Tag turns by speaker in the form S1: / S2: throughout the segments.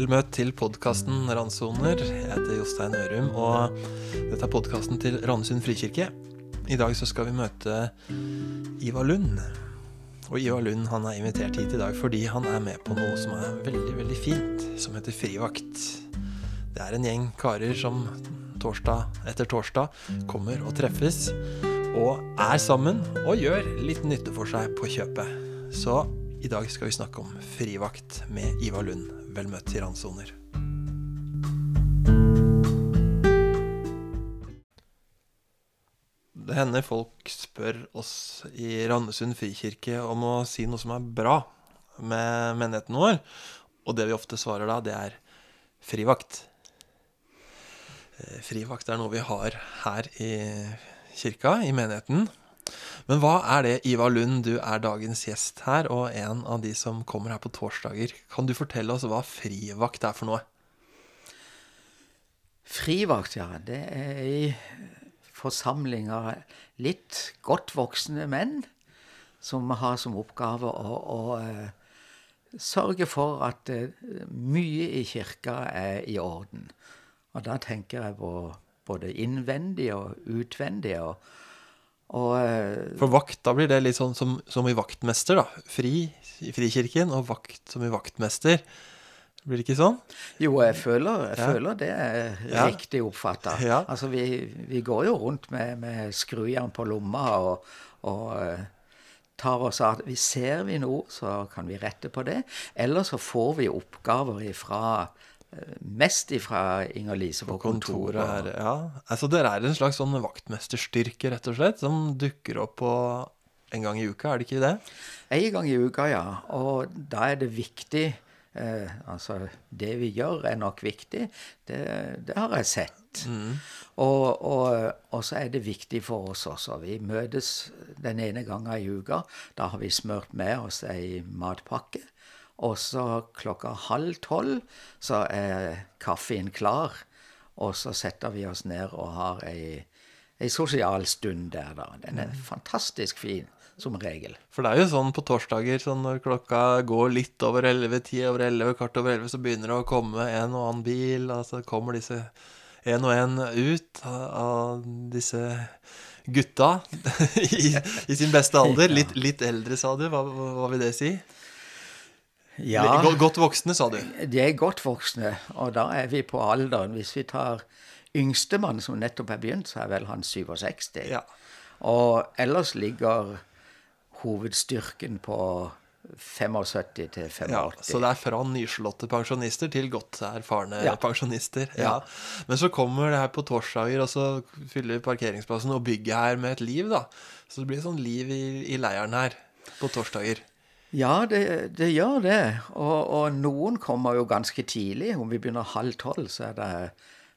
S1: Vel møtt til podkasten Randsoner. Jeg heter Jostein Ørum, og dette er podkasten til Randesund frikirke. I dag så skal vi møte Ivar Lund. Og Ivar Lund han er invitert hit i dag fordi han er med på noe som er veldig, veldig fint, som heter frivakt. Det er en gjeng karer som torsdag etter torsdag kommer og treffes, og er sammen og gjør litt nytte for seg på kjøpet. Så i dag skal vi snakke om frivakt med Ivar Lund. Vel møtt til Randsoner. Det hender folk spør oss i Randesund frikirke om å si noe som er bra med menigheten vår. Og det vi ofte svarer da, det er frivakt. Eh, Frivakt er noe vi har her i kirka, i menigheten. Men hva er det, Ivar Lund, du er dagens gjest her, og en av de som kommer her på torsdager. Kan du fortelle oss hva frivakt er for noe?
S2: Frivakt, ja. Det er ei forsamling av litt godt voksne menn som har som oppgave å, å eh, sørge for at eh, mye i kirka er i orden. Og da tenker jeg på både innvendig og utvendig. og og, eh,
S1: For vakt, da blir det litt sånn som, som i vaktmester, da. Fri i frikirken, og vakt som i vaktmester. Blir det ikke sånn?
S2: Jo, jeg føler, jeg
S1: Ja.
S2: føler det er
S1: Ja.
S2: riktig oppfatta.
S1: Ja.
S2: Altså, vi, vi går jo rundt med, med skrujern på lomma og, og eh, tar oss av vi Ser vi noe, så kan vi rette på det. Eller så får vi oppgaver ifra Mest ifra Inger Lise på,
S1: Kontoret her, ja. Altså dere er en slags sånn vaktmesterstyrke, rett og slett, som dukker opp på en gang i uka, er det ikke det?
S2: En gang i uka, ja. Og da er det viktig eh, Altså, det vi gjør, er nok viktig. Det, det har jeg sett. Og, og, og så er det viktig for oss også. Vi møtes den ene gangen i uka. Da har vi smurt med oss ei matpakke. Og så klokka halv tolv så er kaffen klar. Og så setter vi oss ned og har ei, ei sosial stund der, da. Den er fantastisk fin, som regel.
S1: For det er jo sånn på torsdager, sånn når klokka går litt over 11, ti over 11, kvart over 11, så begynner det å komme en og annen bil, og så kommer disse en og en ut av, disse gutta i, i sin beste alder. Litt, litt eldre, sa du. Hva hva vil det si?
S2: Ja,
S1: Go- Godt voksne, sa du.
S2: de er godt voksne, og da er vi på alderen. Hvis vi tar yngstemann som nettopp er begynt, så er vel han 67.
S1: Ja.
S2: Og ellers ligger hovedstyrken på 75 til 85.
S1: Ja, så det er fra nyslåtte pensjonister til godt erfarne
S2: Ja.
S1: pensjonister. Ja.
S2: Ja.
S1: Men så kommer det her på torsdager, og så fyller parkeringsplassen og bygget her med et liv, da. Så det blir sånn liv i, i leiren her på torsdager.
S2: Ja, det, det gjør det. Og, og noen kommer jo ganske tidlig. Om vi begynner halv tolv, så er det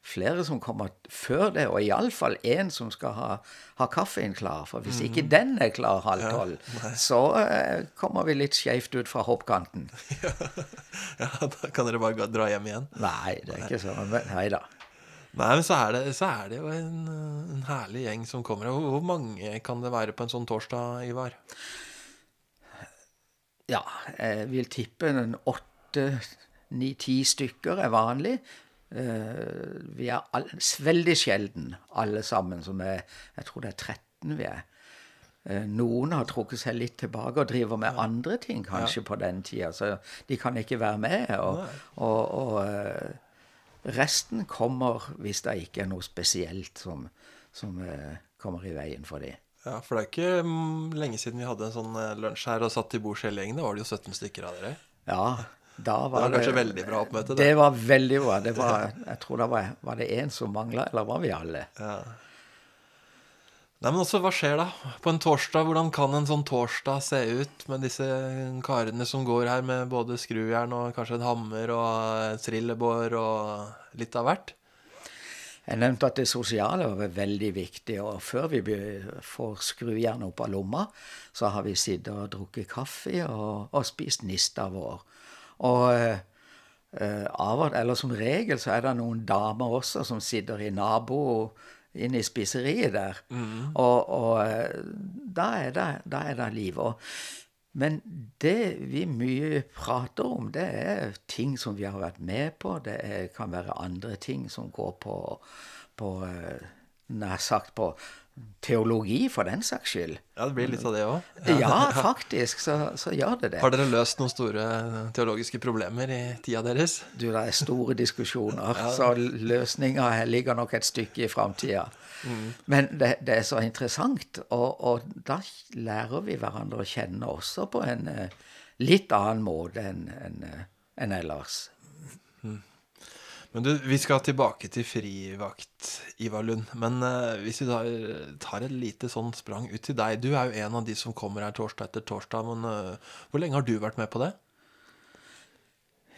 S2: flere som kommer før det. Og iallfall én som skal ha, ha kaffen klar. For hvis ikke den er klar halv tolv, så eh, kommer vi litt skeivt ut fra hoppkanten.
S1: Ja, da kan dere bare dra hjem igjen.
S2: Nei, det er ikke sånn. Men Nei da.
S1: Nei, men så er det, så er det jo en, en herlig gjeng som kommer. Hvor mange kan det være på en sånn torsdag, Ivar?
S2: Ja, jeg vil tippe en åtte, ni, ti stykker er vanlig. Eh, vi er all, veldig sjelden alle sammen som er Jeg tror det er 13 vi er. Eh, Noen har trukket seg litt tilbake og driver med andre ting kanskje på den tida, så de kan ikke være med. Og, og, og eh, resten kommer hvis det ikke er noe spesielt som, som eh, kommer i veien for dem.
S1: Ja, For det er ikke mm, lenge siden vi hadde en sånn eh, lunsj her og satt til bords hele gjengen. Da var det jo 17 stykker av dere.
S2: Ja, da
S1: Det
S2: var
S1: kanskje kanskje veldig bra oppmøte, det.
S2: Det var veldig bra. Det var, jeg tror det var, var det én som mangla, eller var vi alle?
S1: Ja. Nei, men også, hva skjer da? På en torsdag, hvordan kan en sånn torsdag se ut med disse karene som går her med både skrujern og kanskje en hammer og trillebår og litt av hvert?
S2: Jeg nevnte at det sosiale var veldig viktig, og før vi får skrujernet opp av lomma, så har vi sittet og drukket kaffe og, og spist nista vår. Og eh, av eller som regel så er det noen damer også som sitter i nabo inne i spiseriet der. Og, og eh, da, er det, da er det liv. Og Men det vi mye prater om, det er ting som vi har vært med på. Det er, kan være andre ting som går på, på eh, nær sagt på teologi, for den saks skyld.
S1: Ja, det blir litt av det òg.
S2: Ja, faktisk, så, så, gjør det det.
S1: Har dere løst noen store teologiske problemer i tida deres?
S2: Du, det er store diskusjoner, ja. så løsninga ligger nok et stykke i framtida. Mm. Men det, det, er så interessant, og, og, da lærer vi hverandre å kjenne også på en uh, litt annen måte enn en, en ellers. Mm.
S1: Men du, vi skal tilbake til frivakt, Ivar Lund. Men uh, hvis vi da tar et lite sånn sprang ut til deg. Du er jo en av de som kommer her torsdag etter torsdag. Men uh, hvor lenge har du vært med på det?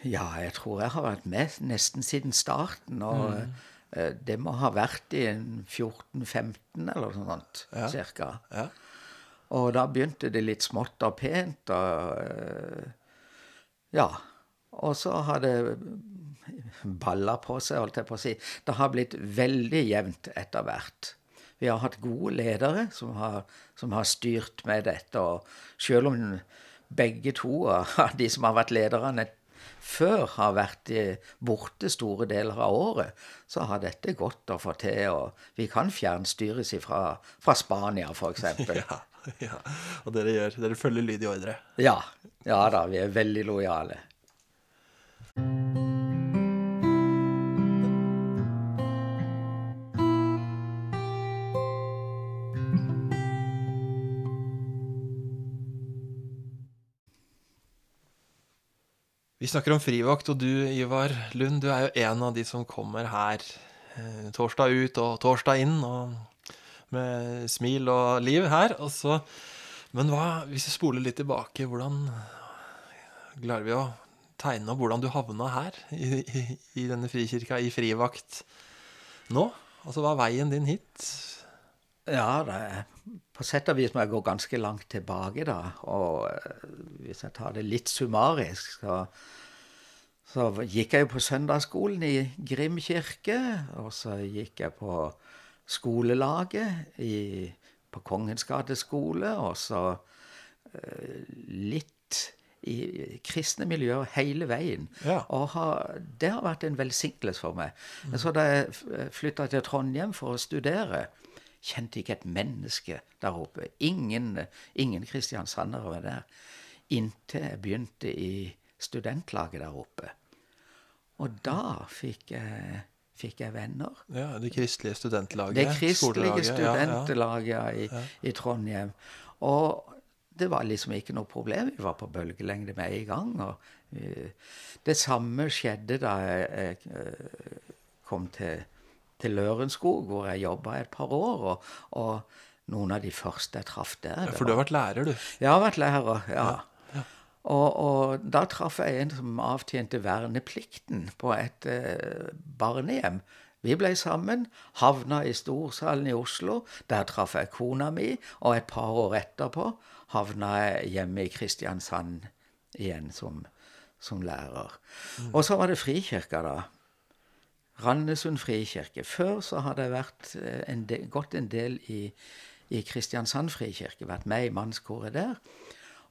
S2: Ja, jeg tror jeg har vært med nesten siden starten. Og mm. det må ha vært i 14-15 eller noe sånt, ja. cirka. Ja. Og da begynte det litt smått og pent. og Ja. Og så har det balla på seg, holdt jeg på å si. Det har blitt veldig jevnt etter hvert. Vi har hatt gode ledere som har, som har styrt med dette. Og selv om begge to av de som har vært lederne før, har vært borte store deler av året, så har dette gått å få til. Og vi kan fjernstyres ifra, fra Spania, f.eks.
S1: Ja, ja. Og dere, gjør, dere følger lyd i ordre?
S2: Ja. Ja da, vi er veldig lojale.
S1: Vi snakker om frivakt, og du, Ivar Lund, du er jo en av de som kommer her eh, torsdag ut og torsdag inn, og med smil og liv her. Og så, men hva, hvis vi spoler litt tilbake, hvordan klarer vi å tegne opp hvordan du havna her i, i, i denne frikirka, i frivakt nå? Altså, hva er veien din hit?
S2: Ja, det er på sett og vis må jeg gå ganske langt tilbake, da. Og eh, hvis jeg tar det litt summarisk, så så gikk jeg jo på søndagsskolen i Grim kirke, og så gikk jeg på skolelaget i, på Kongens gate skole, og så uh, litt i kristne miljøer hele veien. Ja. Og har, det har vært en velsignelse for meg. Mm. Så da jeg flytta til Trondheim for å studere, kjente ikke et menneske der oppe. Ingen, ingen kristiansandere var der. Inntil jeg begynte i studentlaget der oppe. Og da fikk jeg, fikk jeg venner.
S1: Ja, Det kristelige studentlaget?
S2: Det kristelige studentlaget ja, ja. I, i, Trondheim. Og det var liksom ikke noe problem. Vi var på bølgelengde med en gang. og uh, Det samme skjedde da jeg, jeg uh, kom til, til Lørenskog, hvor jeg jobba et par år. og, og noen av de første jeg traff der.
S1: Ja, For du har vært lærer, du?
S2: Jeg har vært lærer, ja. Og, og, da traff jeg en som avtjente verneplikten på et eh, barnehjem. Vi ble sammen, havna i Storsalen i Oslo. Der traff jeg kona mi, og et par år etterpå havna jeg hjemme i Kristiansand igjen som, som lærer. Mm. Og så var det Frikirka, da. Randesund frikirke. Før så hadde jeg vært eh, en del, gått en del i, i Kristiansand frikirke, vært med i mannskoret der.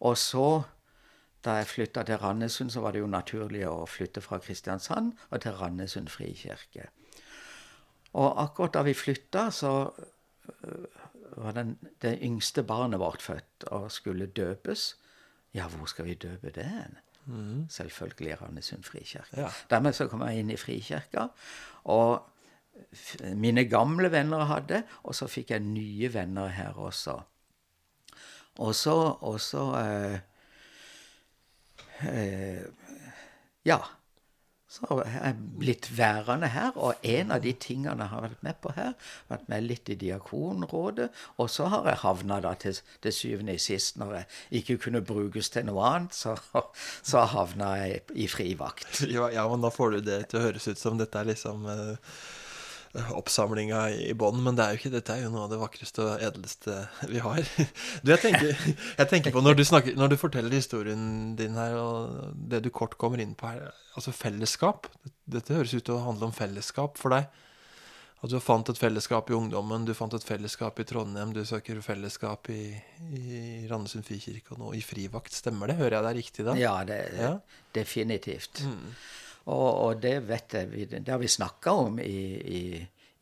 S2: Og så da jeg flytta til Randesund, så var det jo naturlig å flytte fra Kristiansand og til Randesund frikirke. Og akkurat da vi flytta, så øh, var den, det yngste barnet vårt født og skulle døpes. Ja, hvor skal vi døpe det hen? Mm. Selvfølgelig i Randesund frikirke. Ja. Dermed så kom jeg inn i frikirka. Og mine gamle venner hadde, og så fikk jeg nye venner her også. Og så, og så eh, Eh, ja. Så har jeg blitt værende her, og en av de tingene jeg har vært med på her, vært med litt i Diakonrådet, og så har jeg havna da til, til syvende i sist, når jeg ikke kunne brukes til noe annet, så, så havna jeg i frivakt.
S1: Ja, ja, men da får du det til å høres ut som dette er liksom uh oppsamlinga i bånn, men det er jo ikke, dette er jo noe av det vakreste og edelste vi har. Du, jeg tenker, jeg tenker på når du, snakker, når du, forteller historien din her, og det du kort kommer inn på her, altså fellesskap. Dette høres ut til å handle om fellesskap for deg. at du fant et fellesskap i ungdommen, du fant et fellesskap i Trondheim, du søker fellesskap i, i Randesund frikirke og nå i frivakt. Stemmer det? Hører jeg deg riktig da?
S2: Ja, det,
S1: Ja.
S2: definitivt.
S1: Mm.
S2: Og, og det vet jeg, det har vi snakka om i, i,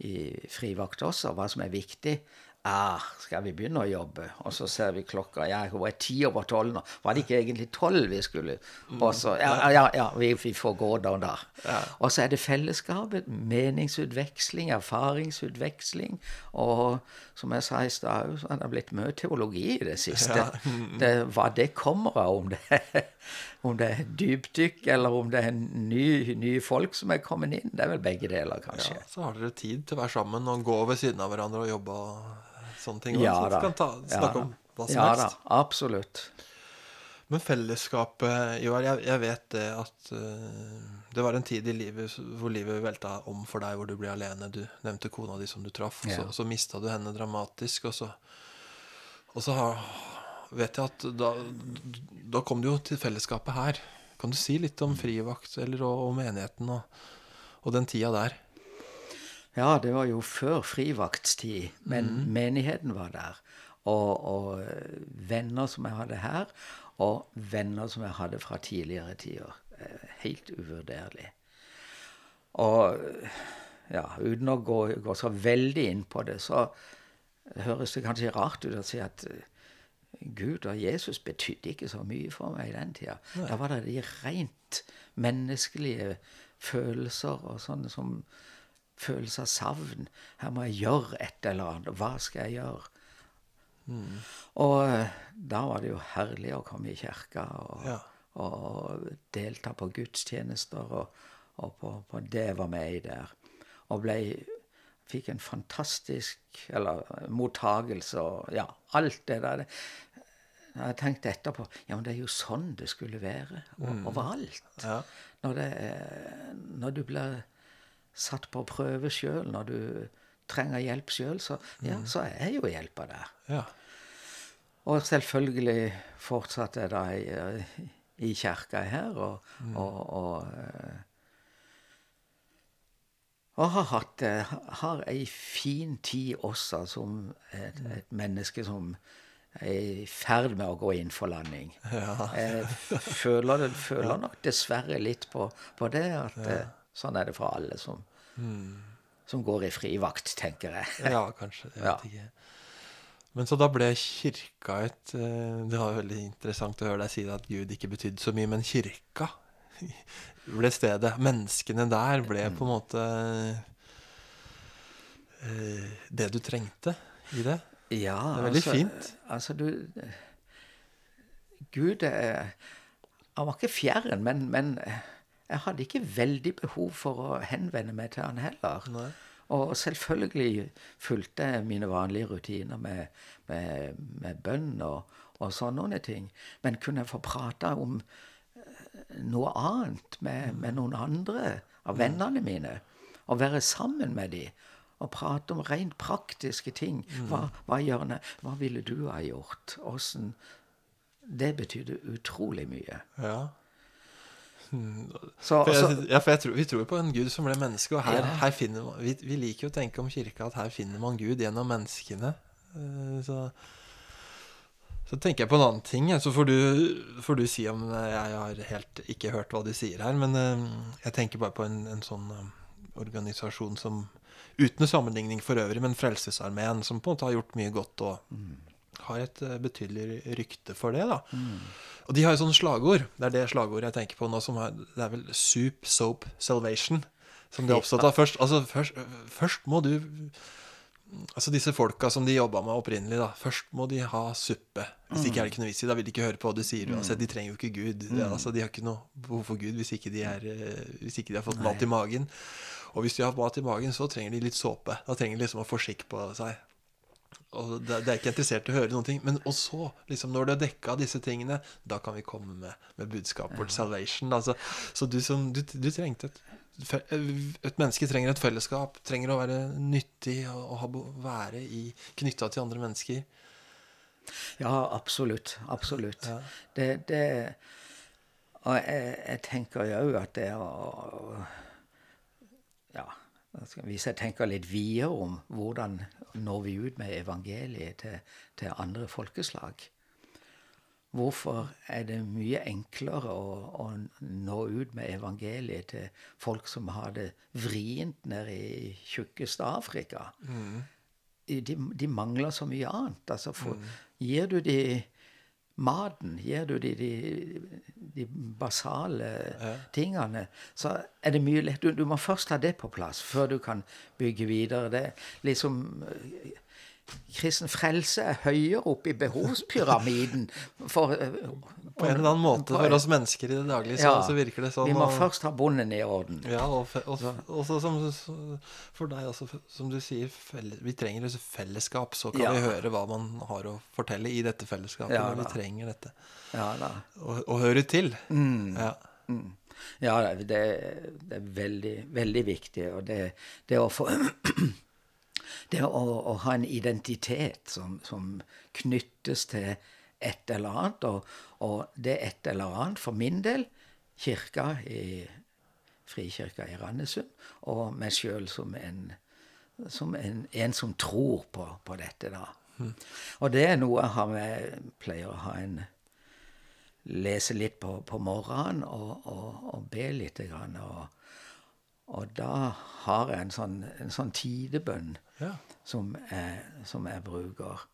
S2: i frivakt også, hva som er viktig. Ah, skal vi begynne å jobbe? Og så ser vi klokka. Ja, hun er ti over tolv nå. Var det ikke egentlig tolv vi skulle? Og så, ja, ja, ja vi, vi får gå da og da. Og så er det fellesskapet. Meningsutveksling, erfaringsutveksling. Og som jeg sa i stad, så har det blitt mye teologi i det siste. Det, hva det kommer av, om det, er- om det er dypdykk, eller om det er nye, nye folk som er kommet inn. Det er vel begge deler, kanskje.
S1: Ja, så har dere tid til å være sammen og gå ved siden av hverandre og jobbe og sånne ting.
S2: Ja
S1: så
S2: da.
S1: kan ta,
S2: Ja
S1: snakke
S2: da.
S1: om hva som
S2: Ja
S1: helst.
S2: da, absolutt.
S1: Men fellesskapet, Ivar, jeg, jeg vet det at uh, det var en tid i livet hvor livet velta om for deg, hvor du ble alene. Du nevnte kona di som du traff,
S2: Ja.
S1: så, så mista du henne dramatisk. Og så, og så har, vet jeg at da, da kom du jo til fellesskapet her. Kan du si litt om frivakt eller og, og menigheten og, og den tida der?
S2: Ja, det var jo før frivaktstid, men menigheten var der. Og, og eh, venner som jeg hadde her, og venner som jeg hadde fra tidligere tider. Eh, Helt uvurderlig. Og ja, uten å gå, gå så veldig inn på det, så høres det kanskje rart ut å si at eh, Gud og Jesus betydde ikke så mye for meg i den tida. Da var det de rent menneskelige følelser og sånne som følelse av savn. Her må jeg gjøre et eller annet. Hva skal jeg gjøre? Og eh, da var det jo herlig å komme i kirka og,
S1: Ja.
S2: og delta på gudstjenester og, og på, på det var med i der. Og ble Fikk en fantastisk eller, mottagelse og ja, alt det der. Jeg har tenkt etterpå Ja, men det er jo sånn det skulle være mm. overalt.
S1: Ja.
S2: Når, det, når du blir satt på prøve sjøl, når du trenger hjelp sjøl, så, ja, så er jo hjelpa der.
S1: ja.
S2: Og selvfølgelig fortsatte jeg da i, i kirka her, og, og, og, eh, og har hatt eh, har ei fin tid også som et, et menneske som er i ferd med å gå inn for landing. Jeg føler, det, føler nok dessverre litt på, på det, at ja. sånn er det for alle som, som går i frivakt, tenker jeg.
S1: Ja, kanskje. Jeg
S2: Ja.
S1: ikke. Men så da ble kirka et eh, Det var veldig interessant å høre deg si det at Gud ikke betydde så mye, men kirka ble stedet. Menneskene der ble på en måte eh, det du trengte i det.
S2: Ja,
S1: Det er veldig fint.
S2: Altså, du Gud eh, Han var ikke fjern, men, men eh, jeg hadde ikke veldig behov for å henvende meg til han heller.
S1: Nei.
S2: Og selvfølgelig fulgte jeg mine vanlige rutiner med, med, med bønn og, og sånne ting. Men kunne jeg få prate om noe annet med, med noen andre av vennene mine? Og være sammen med dem? Og prate om rent praktiske ting. Hva, hva, gjør hva ville du ha gjort? Åssen Det betydde utrolig mye.
S1: Ja.
S2: Så,
S1: For jeg, ja, for jeg tror, vi tror på en Gud som ble menneske, og her,
S2: Ja.
S1: her finner man, vi, vi liker jo å tenke om kirka at her finner man Gud gjennom menneskene. Eh, Så, så tenker jeg på en annen ting. Så får du, får du si om eh, Jeg har helt ikke hørt hva du sier her, men eh, jeg tenker bare på en, en sånn eh, organisasjon som Uten sammenligning for øvrig, men Frelsesarmeen, som på en måte har gjort mye godt og har et betydelig rykte for det. da. Og de har jo sånne slagord. Det er det slagordet jeg tenker på nå. som har, Det er vel Soup, Soap, Salvation som de er opptatt av. Først, altså, først, først må du Altså disse folka som de jobba med opprinnelig, da. Først må de ha suppe. Hvis ikke er det ikke noe vits i. Da vil de ikke høre på hva du sier uansett. De trenger jo ikke Gud. Det, altså, de har ikke noe behov for Gud hvis ikke de, er, eh, hvis ikke de har fått mat i magen. Og hvis de har mat i magen, så trenger de litt såpe. Da trenger de liksom å få skikk på seg. Og det, det er ikke interessert i å høre noen ting. Men og så, liksom, når du har dekka disse tingene, da kan vi komme med, med budskapet vårt, salvation. Altså, så du, som, du, du trengte et, et menneske trenger et fellesskap, trenger å være nyttig og, og være knytta til andre mennesker.
S2: Ja, absolutt. Absolutt. Det, det Og jeg, jeg tenker jo òg at det å Ja. Hvis jeg tenker litt videre om hvordan når vi ut med evangeliet til, til andre folkeslag Hvorfor er det mye enklere å, å, nå ut med evangeliet til folk som har det vrient nede i tjukkeste Afrika? Mm. De, de, mangler så mye annet. Altså, for, mm. Gir du de maten, gir du de, de, de basale ja. tingene, så er det mye lett. Du, du, må først ha det på plass før du kan bygge videre. Det liksom Kristen frelse er høyere oppe i behovspyramiden. For,
S1: eh, på en eller annen måte for oss mennesker i det daglige, så, ja, så virker det sånn.
S2: Vi må og, først ha bonden i orden.
S1: Ja, og, og, og så, som, for deg også, som du sier, vi trenger et fellesskap. Så kan ja. vi høre hva man har å fortelle i dette fellesskapet ja, når vi trenger dette.
S2: Ja, da.
S1: Og, høre til.
S2: Mm. Ja. Mm. Ja, det, det, er veldig, veldig viktig. Og det, det å få Det å, å, ha en identitet som, som, knyttes til et eller annet, og, og det et eller annet, for min del, kirka i Frikirka i Randesund, og meg sjøl som, en, som en, en, som tror på, på dette, da. Mm. Og det er noe jeg pleier å ha en Lese litt på, på morgenen og, og, og be litt. Grann, og, og da har jeg en sånn, en sånn tidebønn ja. som, jeg, som, jeg, bruker.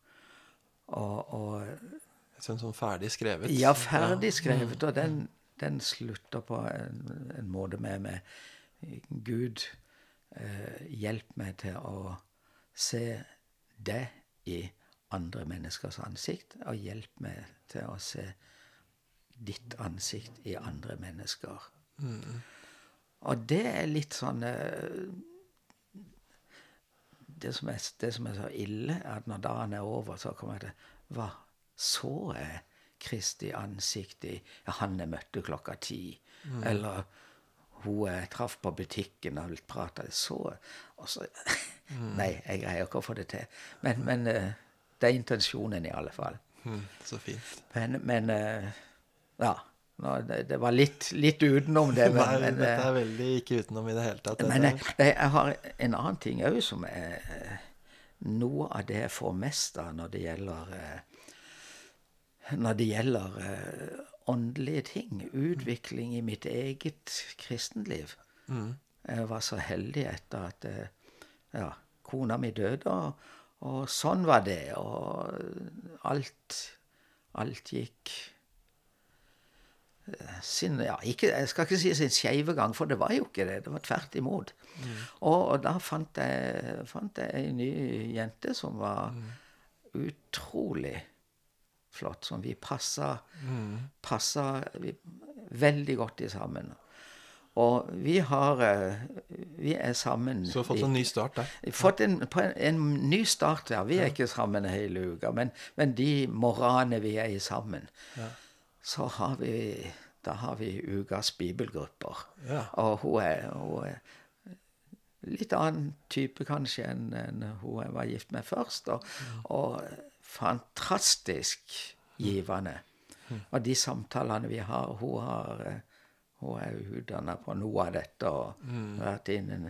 S2: Og, og
S1: Sånn, sånn ferdig skrevet?
S2: Ja, ferdig skrevet. Og den, den slutter på en, en, måte med, med Gud, eh, hjelp meg til å se det i andre menneskers ansikt, og hjelp meg til å se ditt ansikt i andre mennesker. Mm. Og det er litt sånn eh, det som, er, det som, er, så ille, er at når dagen er over, så kommer jeg til Hva så jeg Kristi ansikt i ja, han jeg møtte klokka ti? Mm. Eller hun jeg traff på butikken og prata Så og så, mm. Nei, jeg greier ikke å få det til. Men, men eh, det er intensjonen, i alle fall.
S1: Mm, så fint.
S2: Men, men eh, ja. Det, det, var litt, litt, utenom det.
S1: Men, Nei, men, dette er eh, veldig ikke utenom i det hele tatt.
S2: Men jeg, jeg har en annen ting òg som er eh, noe av det jeg får mest av når det gjelder eh, Når det gjelder åndelige ting. Utvikling i mitt eget kristenliv. Mm. Jeg var så heldig etter at ja, kona mi døde, og, og sånn var det. Og alt, alt gikk sin ja, ikke, Jeg skal ikke si sin skeive gang, for det var jo ikke det. Det var tvert imot. Mm. Og, og, da fant jeg, fant jeg ei ny jente som var mm. utrolig flott. Som vi passa, mm. passa vi, veldig godt i sammen. Og vi har Vi er sammen
S1: Så har fått en ny start der?
S2: Fått en, en, en ny start der. Vi er ja. ikke sammen hele uka, men, men de morgenene vi er i sammen, ja så har vi da har vi ukas bibelgrupper. Ja. Og hun er, hun er, litt annen type kanskje enn, enn hun jeg var gift med først. Og, mm. og fantastisk givende. Mm. Og de samtalene vi har Hun, har, hun er utdanna på noe av dette og mm. vært innen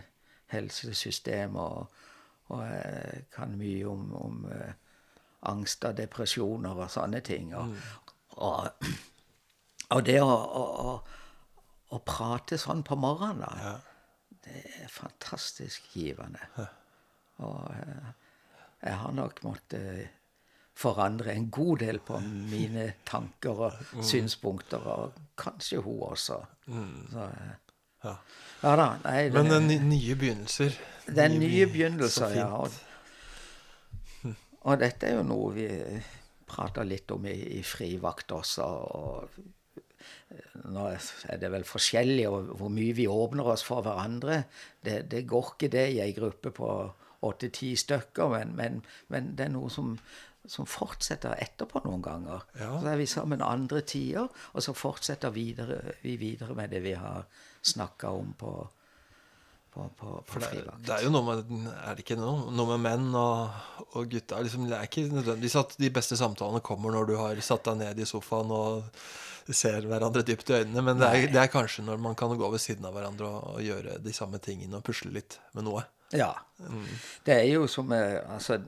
S2: helsesystem og, og kan mye om, om uh, angst og depresjoner og sånne ting. Og, mm. Og og det å, å, å, prate sånn på morgenen, da, ja. det er fantastisk givende. Ja. Og eh, jeg har nok måttet forandre en god del på mine tanker og mm. synspunkter, og kanskje hun også. Mm. Så, eh, ja. ja. da. Nei,
S1: det, Men den nye begynnelser.
S2: Den nye, nye begynnelser, ja. Og, og, dette er jo noe vi prater litt om i, i frivakt også. og nå er det vel forskjellig hvor mye vi åpner oss for hverandre. Det, det går ikke det i ei gruppe på åtte-ti stykker, men, men, men, det er noe som, som, fortsetter etterpå noen ganger. Ja. Så er vi sammen andre tider, og så fortsetter videre, vi videre med det vi har snakka om på på, på, på
S1: det,
S2: frivakt.
S1: det er jo noe med Er det ikke noe, noe med menn og, og gutta liksom, Det er ikke nødvendigvis at de beste samtalene kommer når du har satt deg ned i sofaen og ser hverandre dypt i øynene, men det er, det er kanskje når man kan gå ved siden av hverandre og, og gjøre de samme tingene og pusle litt med noe.
S2: Ja. Det er jo som eh, Altså,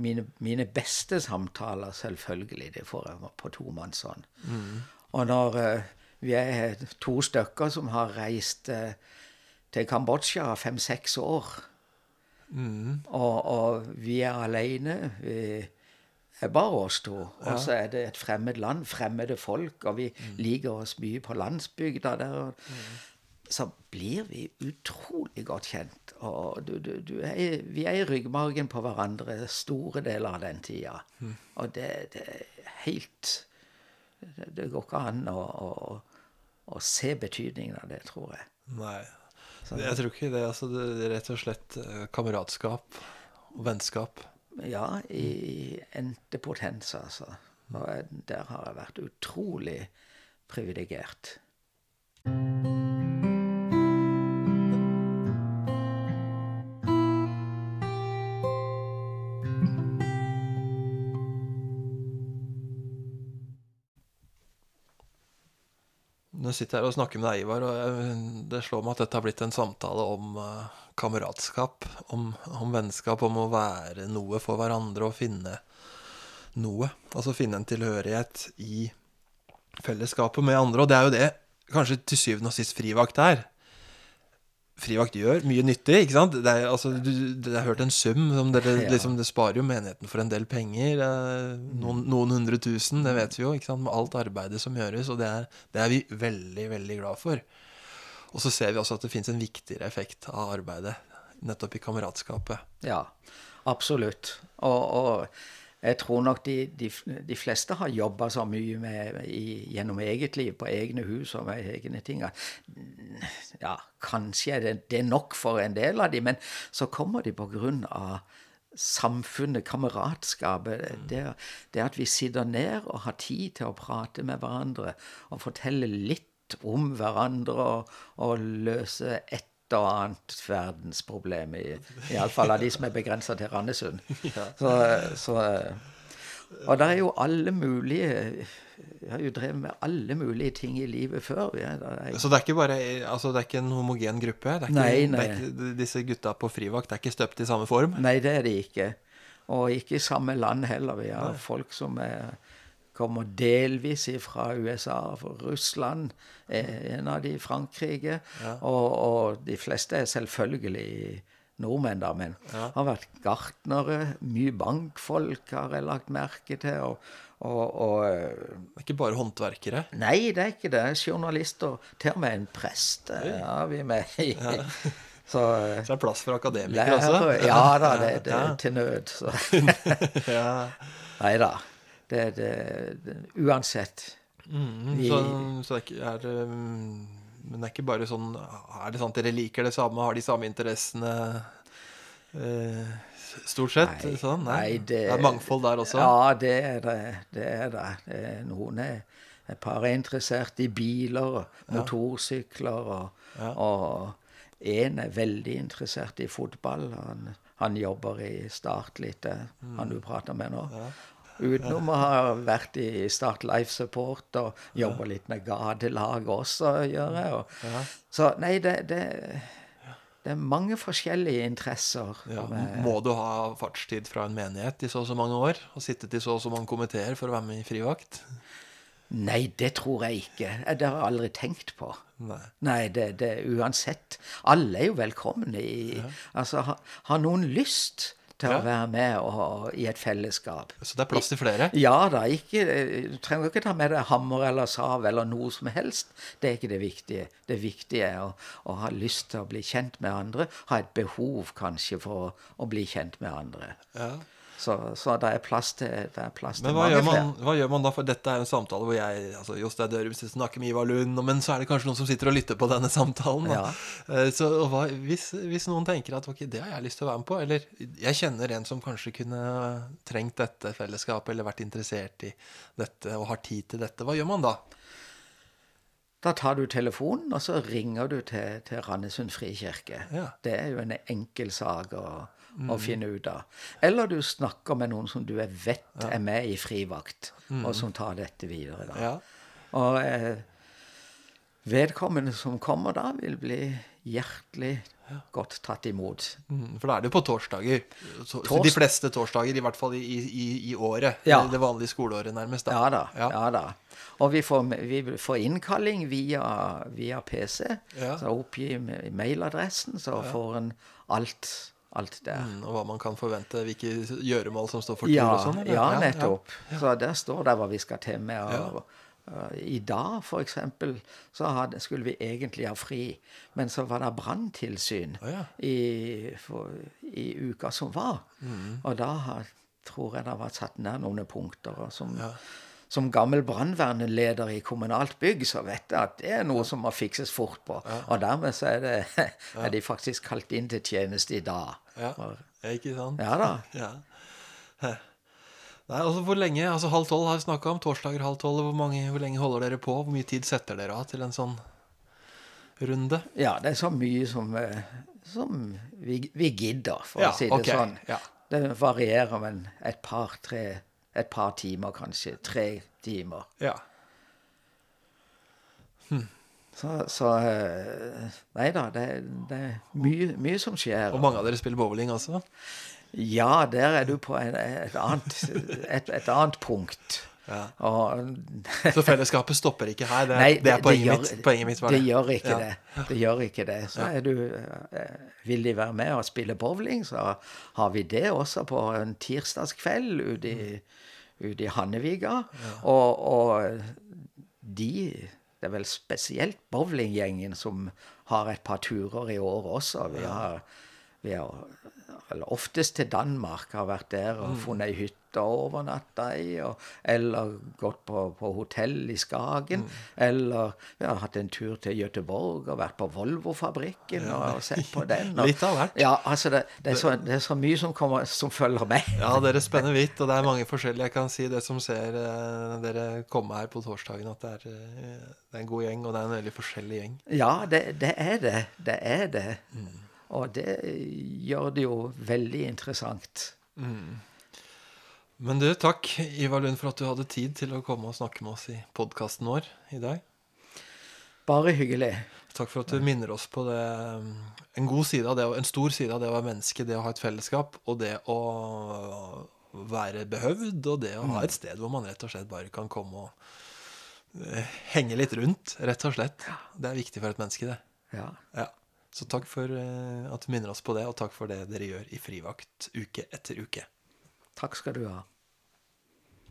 S2: mine, mine beste samtaler, selvfølgelig, det får jeg på tomannshånd. Og når uh, vi er to stykker som har reist eh, til Kambodsja fem-seks år, og, og vi er alene vi er bare oss to. Og så er det et fremmed land, fremmede folk, og vi liker oss mye på landsbygda der. og så blir vi utrolig godt kjent. Og du, du, du er, vi er i ryggmargen på hverandre store deler av den tida. Og det, det er helt det, det går ikke an å, å, å se betydningen av det, tror jeg.
S1: Nei. Jeg tror ikke det. Altså, det er rett og slett eh, kameratskap og vennskap.
S2: Ja, i ente potens, altså. Og der har jeg vært utrolig privilegert.
S1: Sitter jeg her og snakker med deg, Ivar, og det slår meg at dette har blitt en samtale om eh, kameratskap, om, om vennskap, om å være noe for hverandre og finne noe. Altså finne en tilhørighet i fellesskapet med andre. Og det er jo det kanskje til syvende og sist frivakt er. Frivakt gjør mye nyttig, ikke sant? Det er, altså, du, det er hørt en sum som dere,
S2: Ja.
S1: liksom, Det sparer jo menigheten for en del penger. eh, Noen, noen hundre tusen, det vet vi jo, ikke sant? med alt arbeidet som gjøres. Og det er, det er vi veldig, veldig glad for. Og så ser vi også at det fins en viktigere effekt av arbeidet nettopp i kameratskapet.
S2: Ja, absolutt. Og, og jeg tror nok de, de, de fleste har jobba så mye med, i, gjennom eget liv, på egne hus og med egne ting. Ja, kanskje er det, det er nok for en del av dem, men så kommer de på grunn av samfunnet, kameratskapet. Det, det at vi sitter ned og har tid til å prate med hverandre og fortelle litt om hverandre og, og løse et og annet verdensproblem, i- iallfall av de som er begrensa til Randesund. Så, så, og det er jo alle mulige Jeg har jo drevet med alle mulige ting i livet før. Ja, det er,
S1: Så det er ikke bare altså det er ikke en homogen gruppe? Det er ikke,
S2: Nei, nei.
S1: Ikke, disse gutta på frivakt det er ikke støpt i samme form?
S2: Nei, det er de ikke. Og ikke i samme land heller. Vi har folk som er, kommer delvis fra USA, for Russland, er en av de Frankrike. Og, og de fleste er selvfølgelig nordmenn, da, men har vært gartnere, mye bankfolk har jeg lagt merke til. og, og, og eh,
S1: Det er ikke bare håndverkere?
S2: Nei, det er ikke det. Journalister. Til og med en prest har er vi med i. Så eh,
S1: Så det er plass for akademikere også?
S2: Ja da, det, det er til nød. Så.
S1: Ja.
S2: Nei da. Det, det, det, uansett.
S1: Mm, så, så det er er mm, Men det er ikke bare sånn Er det sant dere liker det samme, har de samme interessene eh, stort sett?
S2: Nei,
S1: sånn?
S2: nei, det-
S1: er mangfold der også?
S2: Ja, det er det. Det er det. det noen er et par er interessert i biler, og motorsykler, og, og en er veldig interessert i fotball. Han, han jobber i Start litt, det er
S1: Mm.
S2: han du prater med nå. Utenom å ha vært i Start Life Support og jobba litt med gatelaget også, gjør jeg. Og, Så nei, det, det, det er mange forskjellige interesser.
S1: Ja, må du ha fartstid fra en menighet i så og så mange år? Og sittet i så og så mange komiteer for å være med i frivakt?
S2: Nei, det tror jeg ikke. Eh, Det har jeg aldri tenkt på.
S1: Nei.
S2: Nei, det, det uansett. Alle er jo velkomne i Altså, har, har noen lyst til
S1: Ja.
S2: å være med og, i et fellesskap?
S1: Så det er plass til flere?
S2: Ja da, ikke, du trenger ikke ta med deg hammer eller sav eller noe som helst. Det er ikke det viktige. Det viktige er å, å ha lyst til å bli kjent med andre. Ha et behov kanskje for å, å bli kjent med andre.
S1: Ja.
S2: Så, så det er plass til, er plass
S1: Men hva gjør, man, hva gjør man da? For dette er jo en samtale hvor jeg altså Jostein Dørum snakker med Ivar Lund, men så er det kanskje noen som sitter og lytter på denne samtalen.
S2: Ja.
S1: Eh, Så og hva, hvis, hvis noen tenker at ok, det har jeg lyst til å være med på, eller jeg kjenner en som kanskje kunne trengt dette fellesskapet, eller vært interessert i dette og har tid til dette, hva gjør man da?
S2: Da tar du telefonen, og så ringer du til, til Randesund frikirke.
S1: Ja.
S2: Det er jo en enkel sak å, å finne ut av. Eller du snakker med noen som du er ja. er med i frivakt, og som tar dette videre. da.
S1: Ja.
S2: Og eh, vedkommende som kommer da, vil bli hjertelig godt tatt imot.
S1: Mm, For da er det jo på torsdager. Så,
S2: Tors-
S1: De fleste torsdager, i hvert fall i, i, i året.
S2: Ja.
S1: Det vanlige skoleåret, nærmest. Da.
S2: Ja da.
S1: Ja.
S2: ja da. Og vi får, vi får innkalling via, via PC.
S1: Ja.
S2: Så oppgi mailadressen, så får en alt, alt der.
S1: Mm, Og hva man kan forvente, hvilke gjøremål som står for tur
S2: Ja,
S1: og sånn?
S2: ja, nettopp. Så der står det hva vi skal til med.
S1: Ja.
S2: Og, uh, I dag, for eksempel, så hadde, skulle vi egentlig ha fri, men så var det branntilsyn
S1: oh, ja.
S2: i, i uka som var.
S1: Mm.
S2: Og da har, tror jeg det var satt ned noen punkter. som,
S1: Ja.
S2: Som gammel brannvernleder i kommunalt bygg, så vet jeg at det er noe som må fikses fort på. Og dermed så er, det, er de faktisk kalt inn til tjeneste i dag.
S1: Ja. Ikke sant?
S2: Ja da.
S1: Ja. Nei, altså Hvor lenge? altså Halv tolv har vi snakka om. Torsdager halv tolv. Hvor, mange- hvor lenge holder dere på? Hvor mye tid setter dere av til en sånn runde?
S2: Ja, det er så mye som, eh, som vi, vi gidder, for
S1: Ja,
S2: å si det
S1: okay.
S2: sånn.
S1: ja.
S2: Det varierer, men et par, tre, et par timer kanskje. Tre timer.
S1: Ja.
S2: Så, så eh, Nei da, det, det er mye, mye som skjer.
S1: Og mange av dere spiller bowling også?
S2: Ja, der er du på en, et, annet, et, et annet punkt.
S1: Ja.
S2: Og,
S1: Så fellesskapet stopper ikke her? Det,
S2: Nei,
S1: det er poenget,
S2: gjør,
S1: mitt, poenget mitt.
S2: det gjør ikke
S1: Ja.
S2: det. Det gjør ikke det. Så er du Vil villig være med og spille bowling, så har vi det også på en tirsdagskveld ute i, ut i Hanneviga. Og, og de Det er vel spesielt bowlinggjengen som har et par turer i år også. Vi har, vi har oftest til Danmark, har vært der og funnet ei hytte og overnatta i. Og, eller gått på, på hotell i Skagen. Eller ja, hatt en tur til Gøteborg og vært på Volvo-fabrikken og sett på den. Og,
S1: Litt av hvert.
S2: Ja, altså det, det, er så, det er så mye som, kommer, som følger med.
S1: Ja, dere spenner vidt, og det er mange forskjellige. Jeg kan si det som ser eh, dere komme her på torsdagen, at det er, eh, det er en god gjeng, og det er en veldig forskjellig gjeng.
S2: Ja, det, det er det. Det er det. Og det gjør det jo veldig interessant.
S1: Men du, takk Ivar Lund for at du hadde tid til å komme og snakke med oss i podkasten vår i dag.
S2: Bare hyggelig.
S1: Takk for at du minner oss på det en god side av det, en stor side av det å være menneske, det å ha et fellesskap, og det å være behøvd, og det å ha et sted hvor man rett og slett bare kan komme og eh, henge litt rundt, rett og slett. Det er viktig for et menneske, det.
S2: Ja.
S1: Ja. Så takk for eh, at du minner oss på det, og takk for det dere gjør i frivakt uke etter uke.
S2: Takk skal du ha.